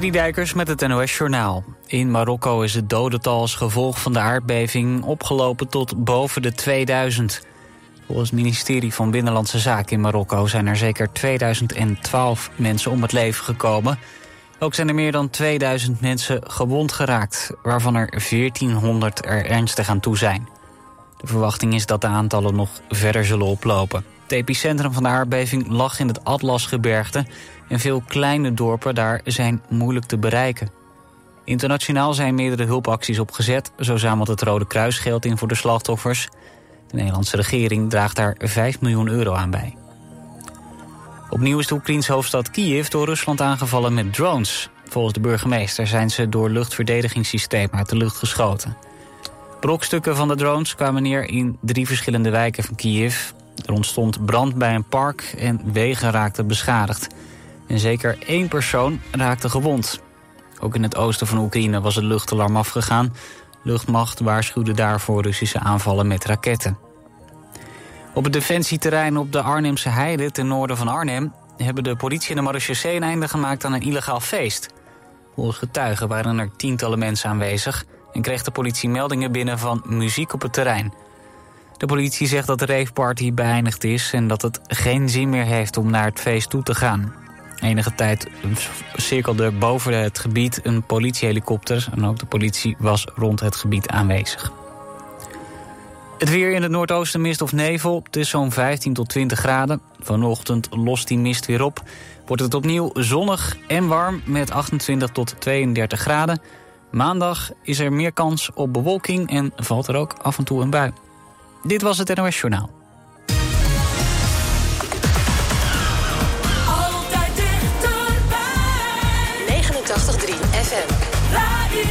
Dijkers met het NOS Journaal. In Marokko is het dodental als gevolg van de aardbeving opgelopen tot boven de 2000. Volgens het ministerie van Binnenlandse Zaken in Marokko zijn er zeker 2012 mensen om het leven gekomen. Ook zijn er meer dan 2000 mensen gewond geraakt, waarvan er 1400 er ernstig aan toe zijn. De verwachting is dat de aantallen nog verder zullen oplopen. Het epicentrum van de aardbeving lag in het Atlasgebergte en veel kleine dorpen daar zijn moeilijk te bereiken. Internationaal zijn meerdere hulpacties opgezet. Zo zamelt het Rode Kruis geld in voor de slachtoffers. De Nederlandse regering draagt daar 5 miljoen euro aan bij. Opnieuw is de Oekraïnse hoofdstad Kiev door Rusland aangevallen met drones. Volgens de burgemeester zijn ze door luchtverdedigingssystemen uit de lucht geschoten. Brokstukken van de drones kwamen neer in drie verschillende wijken van Kiev. Er ontstond brand bij een park en wegen raakten beschadigd. En zeker één persoon raakte gewond. Ook in het oosten van Oekraïne was het luchtalarm afgegaan. Luchtmacht waarschuwde daarvoor Russische aanvallen met raketten. Op het defensieterrein op de Arnhemse Heide ten noorden van Arnhem... hebben de politie en de marechaussee een einde gemaakt aan een illegaal feest. Volgens getuigen waren er tientallen mensen aanwezig... en kreeg de politie meldingen binnen van muziek op het terrein. De politie zegt dat de raveparty beëindigd is en dat het geen zin meer heeft om naar het feest toe te gaan. Enige tijd cirkelde boven het gebied een politiehelikopter en ook de politie was rond het gebied aanwezig. Het weer in het noordoosten mist of nevel. Het is zo'n 15 tot 20 graden. Vanochtend lost die mist weer op. Wordt het opnieuw zonnig en warm met 28 tot 32 graden. Maandag is er meer kans op bewolking en valt er ook af en toe een bui. Dit was het NOS Journaal. Altijd dichterbij. 89.3 FM. Radio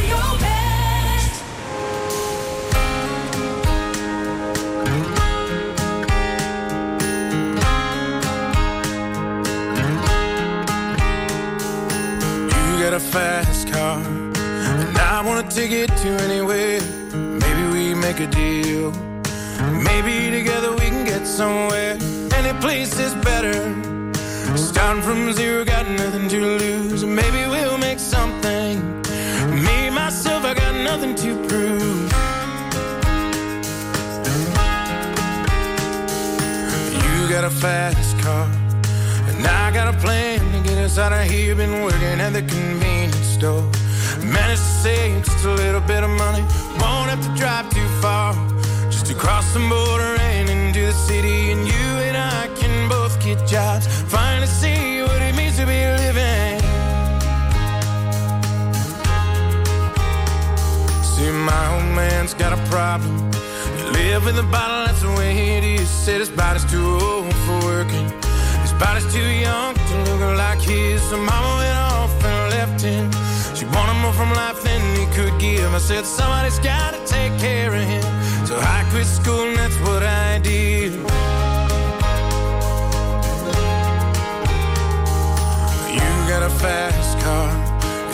You got a fast car. And I want a ticket to anywhere. Maybe we make a deal. Maybe together we can get somewhere. Any place is better. Starting from zero, got nothing to lose. Maybe we'll make something. Me, myself, I got nothing to prove. You got a fast car, and I got a plan to get us out of here. Been working at the convenience store. Managed to save just a little bit of money. Won't have to drive too far Cross the border and into the city, and you and I can both get jobs. Finally see what it means to be living. See, my old man's got a problem. He live in the bottle, that's the way it is. Said his body's too old for working. His body's too young to look like his. So mama went off and left him. She wanted more from life than he could give. I said, somebody's gotta take care of him. So I quit school and that's what I did. You got a fast car.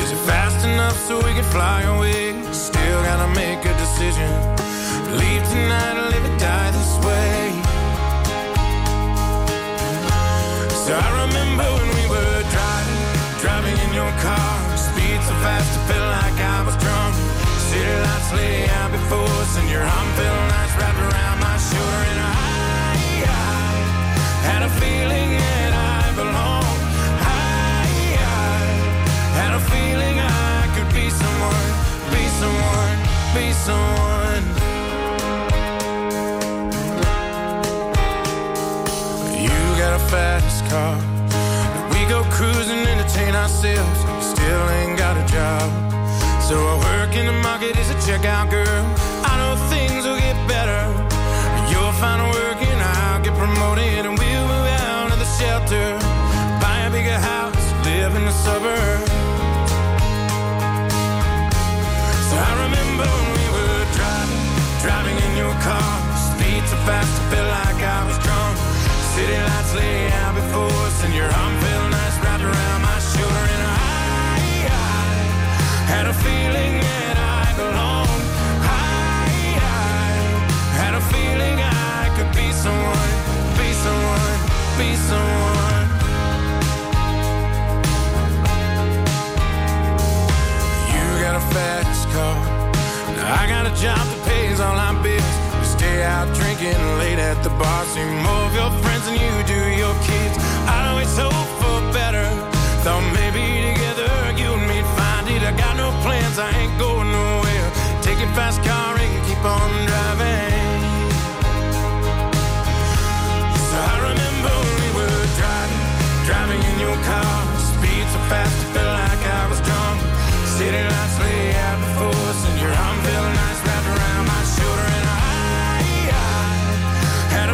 Is it fast enough so we can fly away? Still gotta make a decision. Leave tonight or live or die this way. So I remember when we were driving, driving in your car. Speed so fast, it felt like I was drunk. City lights lay out before us, and your arm someone, be someone. You got a fast car. We go cruising, entertain ourselves. Still ain't got a job. So I work in the market as a checkout girl. I know things will get better. You'll find a work and I'll get promoted. And we'll move out of the shelter. Buy a bigger house, live in the suburbs. I remember when we were driving, driving in your car. Speed so fast, I felt like I was drunk. City lights lay out before us, and your arm felt nice wrapped around my shoulder. And I, had a feeling that I belonged. I, I had a feeling I could be someone, be someone, be someone. fast car. Now I got a job that pays all my bills. We stay out drinking late at the bar. See more of your friends than you do your kids. I always hope for better. Thought maybe together you and me find it. I got no plans, I ain't going nowhere. Take your fast car and keep on driving. So I remember we were driving, driving in your car. Speed so fast, it felt like I was drunk. City lights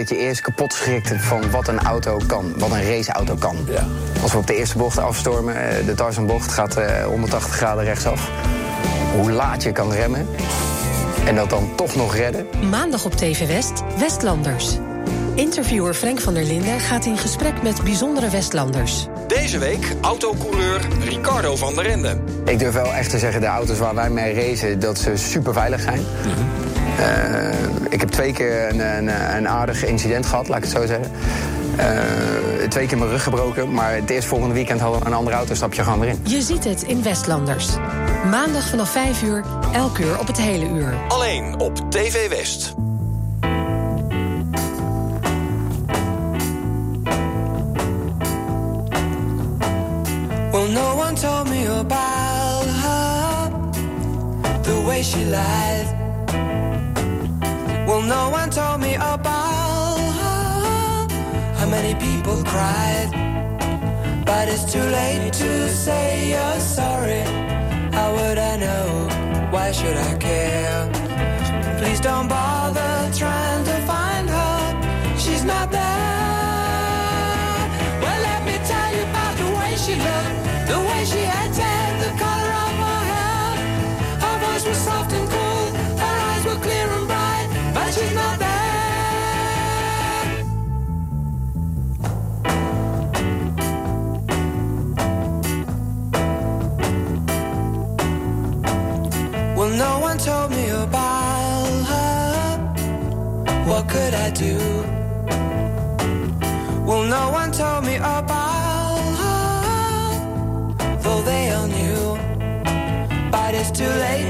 dat je eerst kapot schrikt van wat een auto kan. Wat een raceauto kan. Als we op de eerste bocht afstormen, eh, de Tarzanbocht gaat 180 eh, graden rechtsaf. Hoe laat je kan remmen. En dat dan toch nog redden. Maandag op TV West, Westlanders. Interviewer Frank van der Linden gaat in gesprek met bijzondere Westlanders. Deze week autocoureur Ricardo van der Ende. Ik durf wel echt te zeggen, de auto's waar wij mee racen, dat ze super veilig zijn. Mhm. Eh, ik heb twee keer een, een, een, aardig incident gehad, laat ik het zo zeggen. Eh, twee keer mijn rug gebroken, maar het eerst volgende weekend hadden we een andere autostapje gaan erin. Je ziet het in Westlanders. Maandag vanaf 5 uur, elk uur op het hele uur. Alleen op TV West. told me about her, the way she lied. no one told me about how many people cried. But it's too late to say you're sorry. How would I know? Why should I care? Please don't bother trying to find her. She's not there. Well, let me tell you about the way she looked. do. Well, no one told me about, though they all knew. But it's too late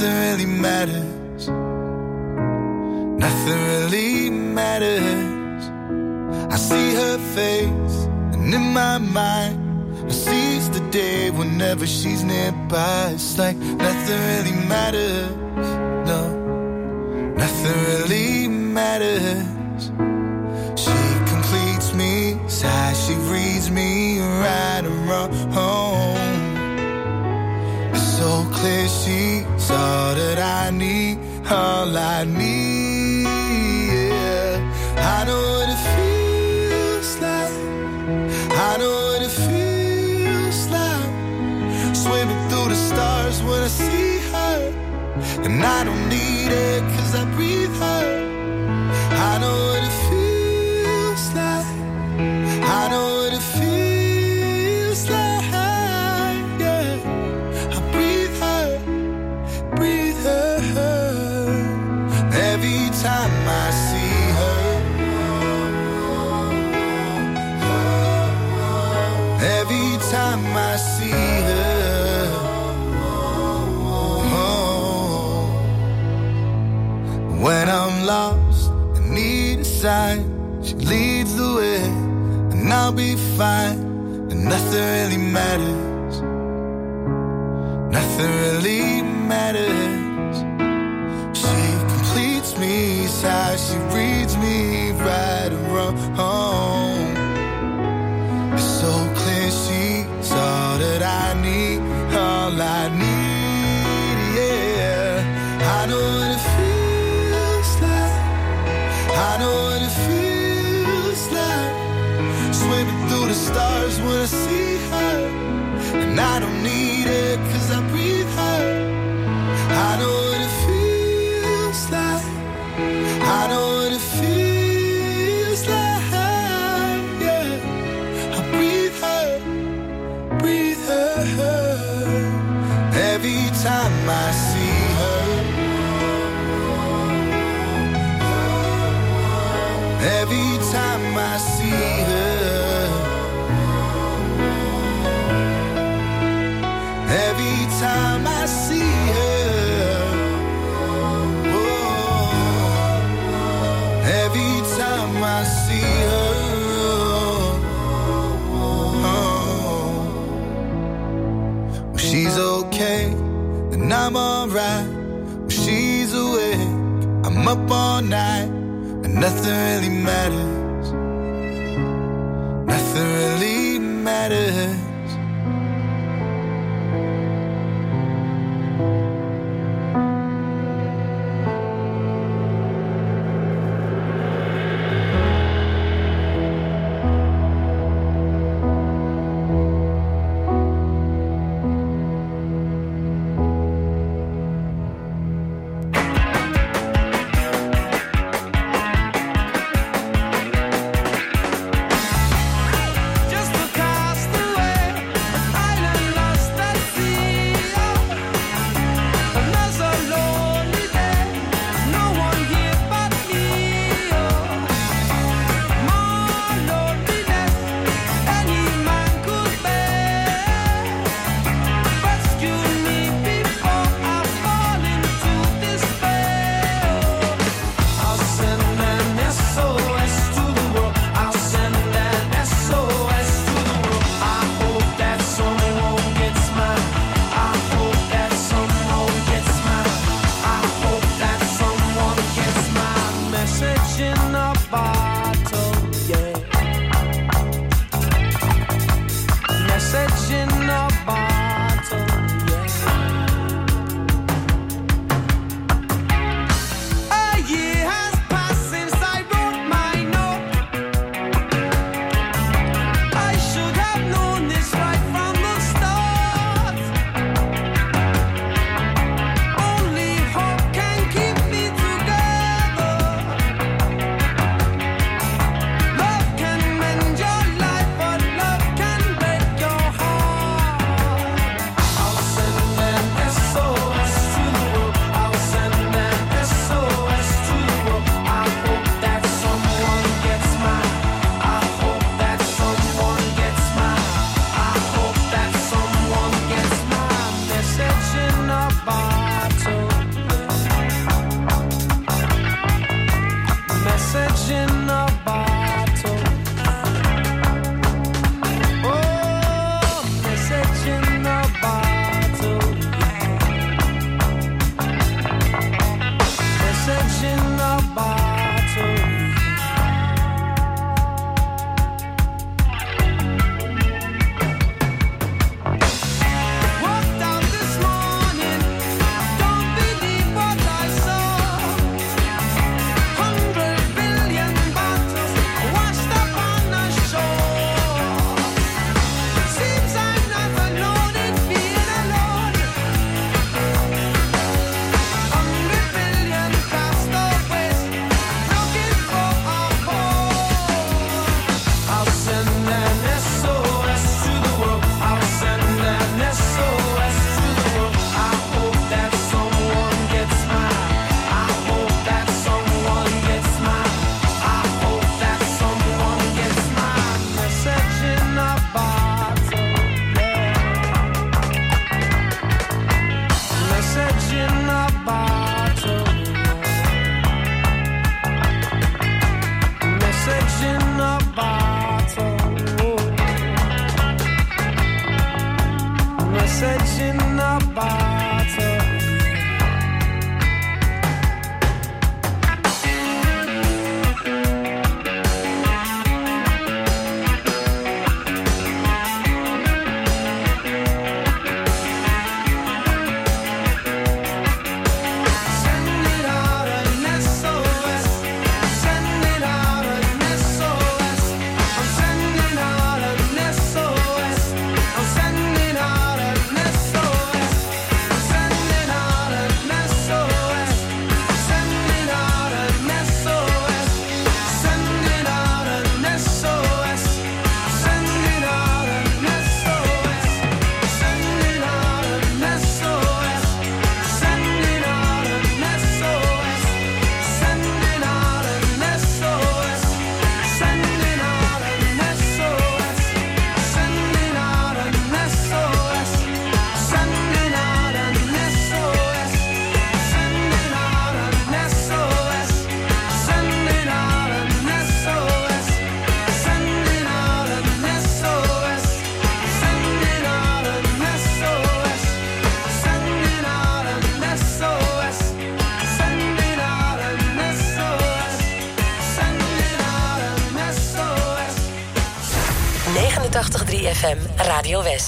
nothing really matters. Nothing really matters. I see her face, and in my mind, I seize the day whenever she's nearby. It's like nothing really matters. see her. And I don't need it, cause I breathe her. I know what it feels I'll be fine, and nothing really matters. Nothing really matters. She completes me, she reads me right and wrong. nothing really matters Yo Ves.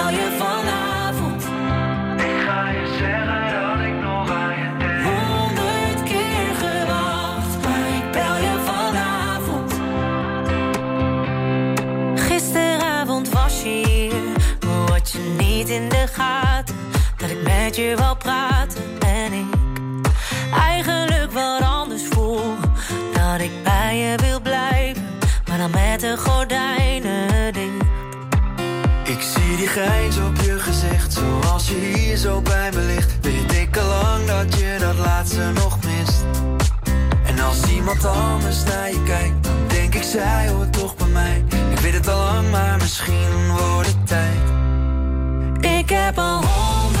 in de gaten dat ik met je wil praten en ik eigenlijk wel anders voel. Dat ik bij je wil blijven, maar dan met een gordijnen ding. Ik zie die grijns op je gezicht, zoals je hier zo bij me ligt. Weet ik al lang dat je dat laatste nog mist. En als iemand anders naar je kijkt, dan denk ik zij hoort toch bij mij. Ik weet het al lang, maar misschien wordt het tijd heb al honderd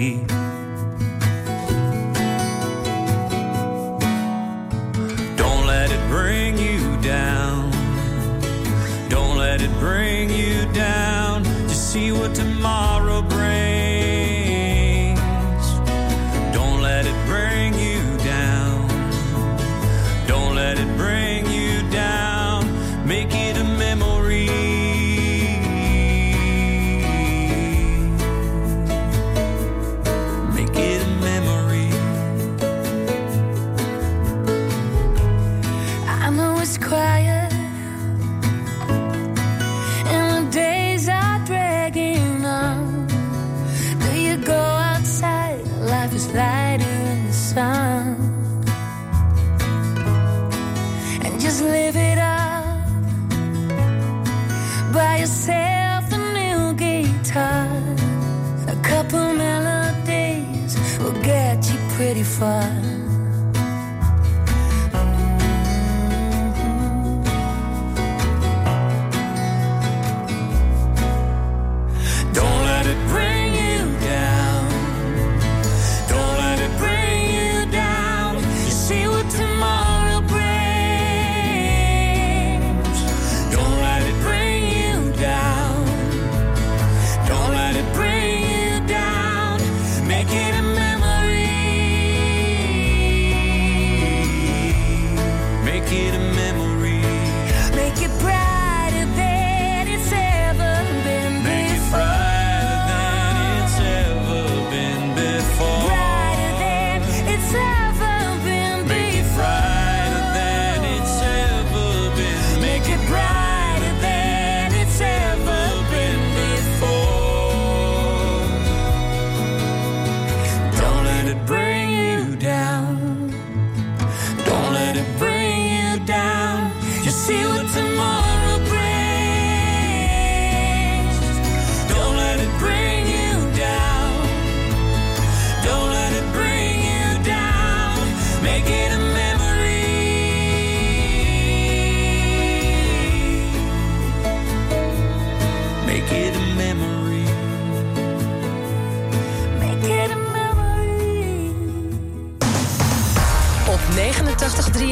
pretty far